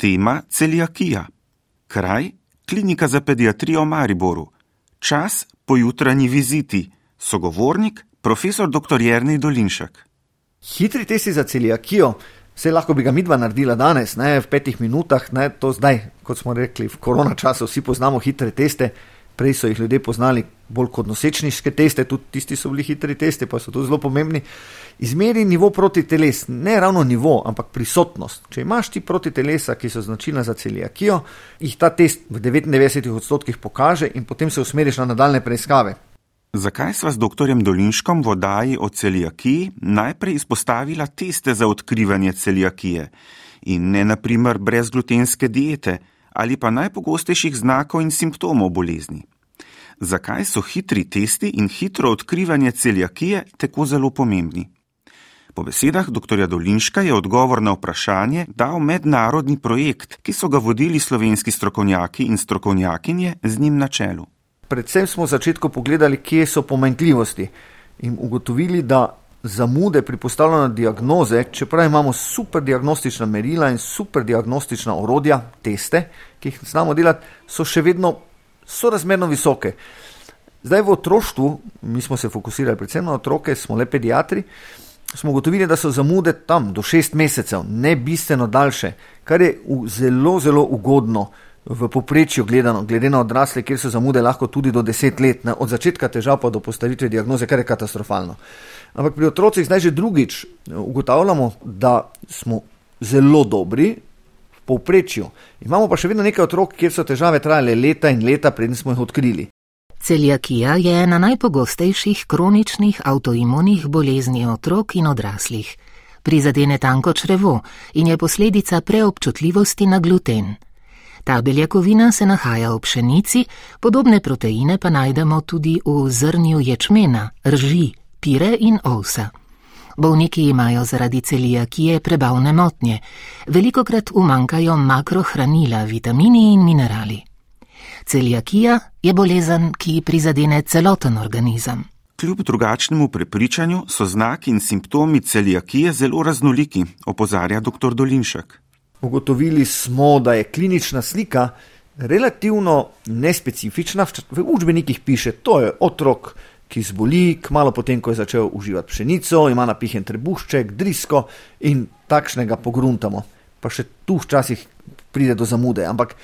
Tema celiakija. Kraj Klinika za pediatrijo v Mariboru. Čas pojutranji viziti. Sogovornik profesor dr. Jrnej Dolinšek. Hitri testi za celiakijo, vse lahko bi ga midva naredila danes, ne v petih minutah, ne to zdaj, kot smo rekli, v korona času vsi poznamo hitre teste prej so jih ljudje poznali bolj kot nosečniške teste, tudi tisti so bili hitri testi, pa so tudi zelo pomembni. Izmeri nivo proti teles, ne ravno nivo, ampak prisotnost. Če imaš ti proti telesa, ki so značilna za celijakijo, jih ta test v 99 odstotkih pokaže in potem se usmeriš na nadaljne preiskave. Zakaj sva s dr. Dolinškom v oddaji o celijakiji najprej izpostavila teste za odkrivanje celijakije in ne naprimer brezglutenske diete ali pa najpogostejših znakov in simptomov bolezni? Zakaj so hitri testi in hitro odkrivanje celjakije tako zelo pomembni. Po besedah dr. Dolinška je odgovor na vprašanje dal mednarodni projekt, ki so ga vodili slovenski strokovnjaki in strokovnjakinje z njim na čelu. Predvsem smo v začetku pogledali, kje so pomanjkljivosti in ugotovili, da zamude pri postavljanju diagnoze, čeprav imamo super diagnostična merila in super diagnostična orodja, teste, ki jih znamo delati, so še vedno sorazmerno visoke. Zdaj v otroštvu, mi smo se fokusirali predvsem na otroke, smo le pediatri, smo ugotovili, da so zamude tam do šest mesecev, ne bistveno daljše, kar je zelo, zelo ugodno v poprečju gledano, glede na odrasle, kjer so zamude lahko tudi do deset let, ne, od začetka težav pa do postavitve diagnoze, kar je katastrofalno. Ampak pri otrocih zdaj že drugič ugotavljamo, da smo zelo dobri, povprečju. Imamo pa še vedno nekaj otrok, kjer so težave trajale leta in leta, preden smo jih odkrili. Celjakija je ena najpogostejših kroničnih avtoimunih bolezni otrok in odraslih. Prizadene tanko črevo in je posledica preobčutljivosti na gluten. Ta beljakovina se nahaja v pšenici, podobne proteine pa najdemo tudi v zrnju ječmena, rži, pire in ovsa. Bolniki imajo zaradi celijakije prebavne motnje, velikokrat umankajo makrohranila, vitamini in minerali. Celijakija je bolezen, ki prizadene celoten organizem. Kljub drugačnemu prepričanju so znaki in simptomi celijakije zelo raznoliki, opozarja dr. Dolinšek. Ugotovili smo, da je klinična slika relativno nespecifična. V učbenikih piše, to je otrok ki zboli, kmalo potem, ko je začel uživati pšenico, ima napihen trebušček, drisko in takšnega pogruntamo. Pa še tu včasih pride do zamude. Ampak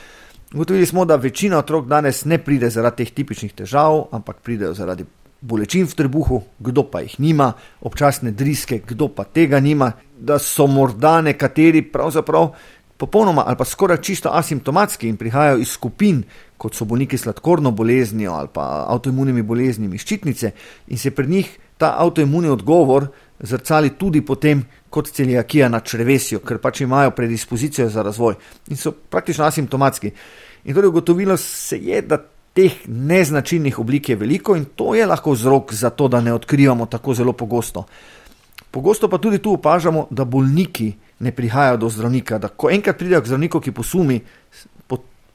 ugotovili smo, da večina otrok danes ne pride zaradi teh tipičnih težav, ampak pridejo zaradi bolečin v trebuhu, kdo pa jih nima, občasne driske, kdo pa tega nima, da so morda nekateri pravzaprav popolnoma ali pa skoraj čisto asimptomatski in prihajajo iz skupin, kot so bolniki sladkorno boleznijo ali pa avtoimunimi boleznimi ščitnice, in se pri njih ta avtoimuni odgovor zrcali tudi potem kot celijakija na črevesju, ker pač imajo predispozicijo za razvoj in so praktično asimptomatski. In torej ugotovilo se je, da teh neznačilnih oblik je veliko in to je lahko vzrok za to, da ne odkrivamo tako zelo pogosto. Pogosto pa tudi tu opažamo, da bolniki ne prihajajo do zdravnika. Da ko enkrat pridejo k zdravniku, ki posumi,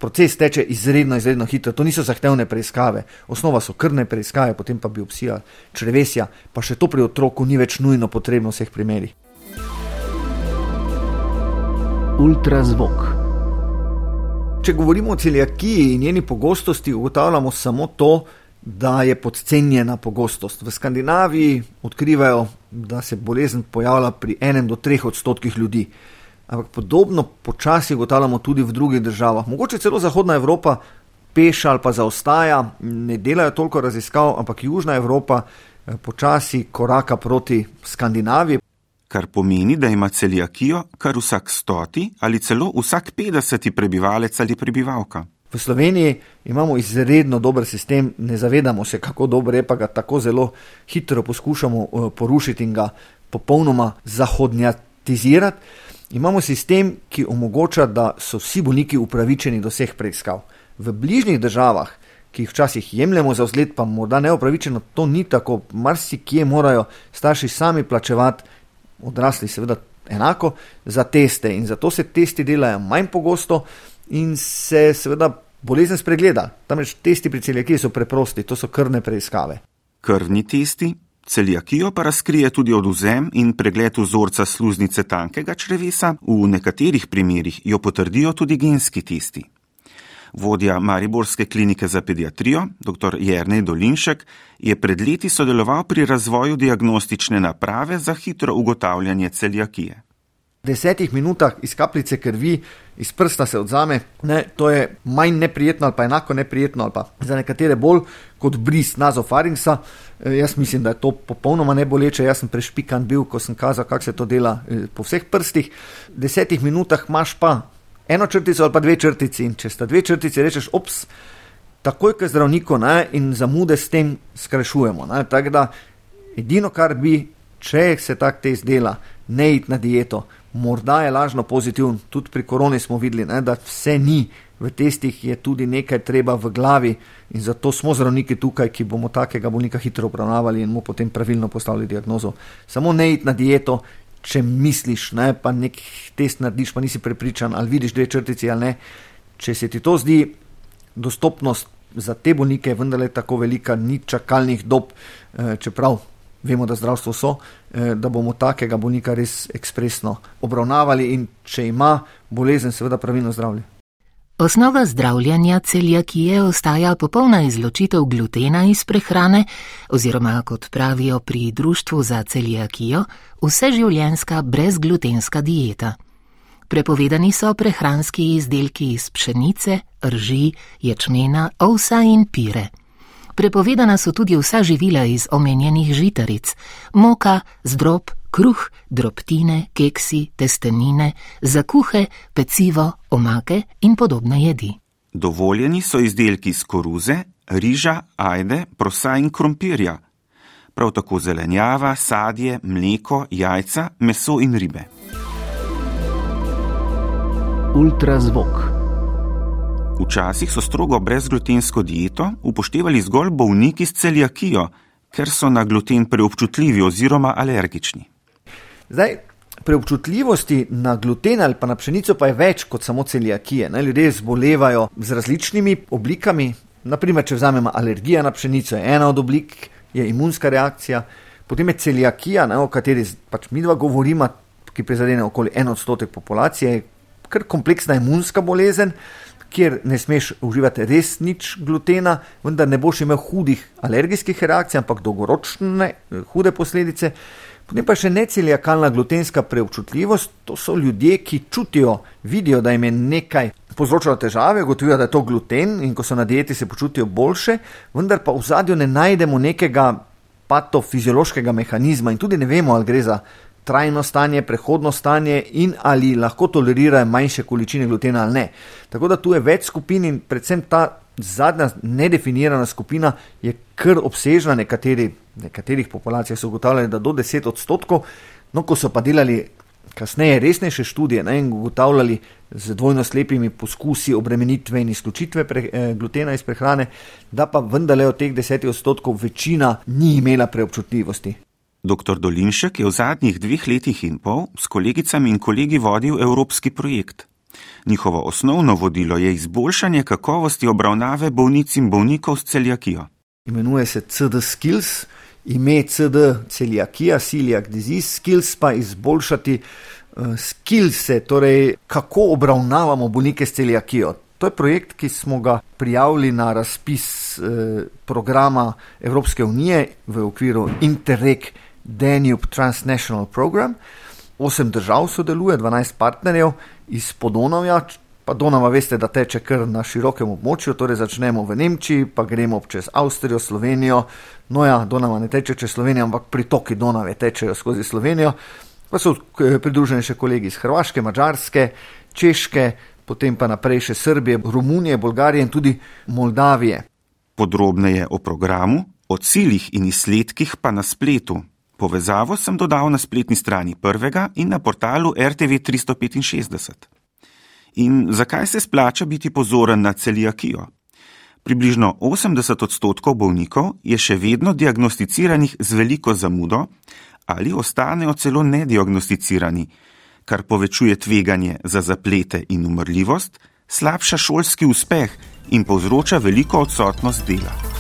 proces teče izredno, izredno hitro. To niso zahtevne preiskave, osnova so krvne preiskave, potem pa biopsija črevesja, pa še to pri otroku ni več nujno potrebno v vseh primerih. Ultrazvok. Če govorimo o celjakiji in njeni pogostosti, ugotavljamo samo to, da je podcenjena pogostost. V Skandinaviji odkrivajo, da se bolezen pojavlja pri enem do treh odstotkih ljudi. Ampak podobno počasi ugotavljamo tudi v drugih državah. Mogoče celo Zahodna Evropa peša ali pa zaostaja, ne delajo toliko raziskav, ampak Južna Evropa eh, počasi koraka proti Skandinaviji. Kar pomeni, da ima celijakijo kar vsak stoti ali celo vsak petdeseti prebivalec ali prebivalka. V Sloveniji imamo izredno dober sistem, ne zavedamo se, kako dobro je, pa ga tako zelo hitro poskušamo eh, porušiti in ga popolnoma zahodnjatizirati. Imamo sistem, ki omogoča, da so vsi bolniki upravičeni do vseh preiskav. V bližnjih državah, ki jih včasih jemljemo za vzgled, pa morda neopravičeno, to ni tako. Marsikje morajo starši sami plačevati, odrasli seveda enako, za teste in zato se testi delajo manj pogosto in se seveda bolezen spregleda. Tamreč testi pri celjakiji so preprosti, to so krvne preiskave. Krvni testi, Celiakijo pa razkrije tudi oduzem in pregled vzorca sluznice tankega črevesa, v nekaterih primerjih jo potrdijo tudi genski testi. Vodja Mariborske klinike za pediatrijo, dr. Jernej Dolinšek, je pred leti sodeloval pri razvoju diagnostične naprave za hitro ugotavljanje celiakije. Desetih minutah iz kapljice krvi, iz prsta se odzame, ne, to je manj neprijetno ali pa enako neprijetno, ali pa za nekatere bolj kot bris nazofaringsa. E, jaz mislim, da je to popolnoma neboleče. Jaz sem prešpikan bil, ko sem kazal, kako se to dela e, po vseh prstih. V desetih minutah imaš pa eno črtico ali pa dve črtici. In če sta dve črtici, rečeš, ops, takoj k zdravniku ne, in zamude s tem skrajšujemo. Tako da edino, kar bi, če se tak test dela, ne iti na dieto, morda je lažno pozitiven. Tudi pri koroni smo videli, ne, da vse ni. V testih je tudi nekaj treba v glavi in zato smo zdravniki tukaj, ki bomo takega bolnika hitro obravnavali in mu potem pravilno postavili diagnozo. Samo ne iti na dieto, če misliš, ne, pa nek test narediš, pa nisi prepričan, ali vidiš dve črtici ali ne. Če se ti to zdi, dostopnost za te bolnike je vendarle tako velika, ni čakalnih dob, eh, čeprav vemo, da zdravstvo so, eh, da bomo takega bolnika res ekspresno obravnavali in če ima bolezen, seveda pravilno zdravljen. Osnova zdravljenja celjakije ostaja popolna izločitev glutena iz prehrane, oziroma kot pravijo pri Društvu za celjakijo, vseživljenjska brezglutenska dieta. Prepovedani so prehranski izdelki iz pšenice, rži, ječmena, ovsa in pire. Prepovedana so tudi vsa živila iz omenjenih žitaric: moka, zdrob, kruh, drobtine, keksi, testenine, zakuhe, pecivo, omake in podobne jedi. Dovoljeni so izdelki iz koruze, riža, ajde, prosa in krompirja, prav tako zelenjava, sadje, mleko, jajca, meso in ribe. Ultrazvok. Včasih so strogo brezglutensko dieto upoštevali zgolj bolniki s celiakijo, ker so na gluten preobčutljivi oziroma alergični. Zdaj, preobčutljivosti na gluten ali pa na pšenico pa je več kot samo celiakije. Ne? Ljudje zbolevajo z različnimi oblikami. Naprimer, če vzamemo alergijo na pšenico, je ena od oblik, je imunska reakcija, potem je celiakija, ne, o kateri pač mi dva govorimo, ki prizadene okoli en odstotek populacije, kar kompleksna imunska bolezen. Kjer ne smeš uživati res nič glutena, vendar ne boš imel hudih alergijskih reakcij, ampak dolgoročne hude posledice. Potem pa še neceliakalna glutenska preobčutljivost, to so ljudje, ki čutijo, vidijo, da jim je nekaj povzročalo težave, ugotovijo, da je to gluten in ko so na dieti, se počutijo boljše, vendar pa v zadju ne najdemo nekega patofiziološkega mehanizma in tudi ne vemo, ali gre za trajno stanje, prehodno stanje in ali lahko tolerirajo manjše količine glutena ali ne. Tako da tu je več skupin in predvsem ta zadnja nedefinirana skupina je kar obsežna, nekateri, nekaterih populacijah so ugotavljali, da do 10 odstotkov, no ko so pa delali kasneje resnejše študije ne, in ugotavljali z dvojno slepimi poskusi obremenitve in izključitve pre, eh, glutena iz prehrane, da pa vendarle od teh 10 odstotkov večina ni imela preobčutljivosti. Dr. Dolinšek je v zadnjih dveh letih in pol s kolegicami in kolegi vodil evropski projekt. Njihovo osnovno vodilo je izboljšanje kakovosti obravnave bolnic in bolnikov s celjakijo. Imenuje se CD Skills, ime CD celjakija, celiac disease, skills pa izboljšati uh, skillse, torej kako obravnavamo bolnike s celjakijo. To je projekt, ki smo ga prijavili na razpis eh, programa Evropske unije v okviru Interreg Danube Transnational Program. Osem držav sodeluje, 12 partnerjev iz Podonovja, pa Donava veste, da teče kar na širokem območju, torej začnemo v Nemčiji, pa gremo čez Avstrijo, Slovenijo. No ja, Donava ne teče čez Slovenijo, ampak pritoki Donave tečejo skozi Slovenijo. Pa so eh, pridruženi še kolegi iz Hrvaške, Mačarske, Češke, potem pa naprej še Srbije, Romunije, Bolgarije in tudi Moldavije. Podrobneje o programu, o ciljih in izsledkih pa na spletu. Povezavo sem dodal na spletni strani prvega in na portalu RTV 365. In zakaj se splača biti pozoren na celiakijo? Približno 80 odstotkov bolnikov je še vedno diagnosticiranih z veliko zamudo ali ostanejo celo nediagnosticirani, kar povečuje tveganje za zaplete in umrljivost, slabša šolski uspeh in povzroča veliko odsotnost dela.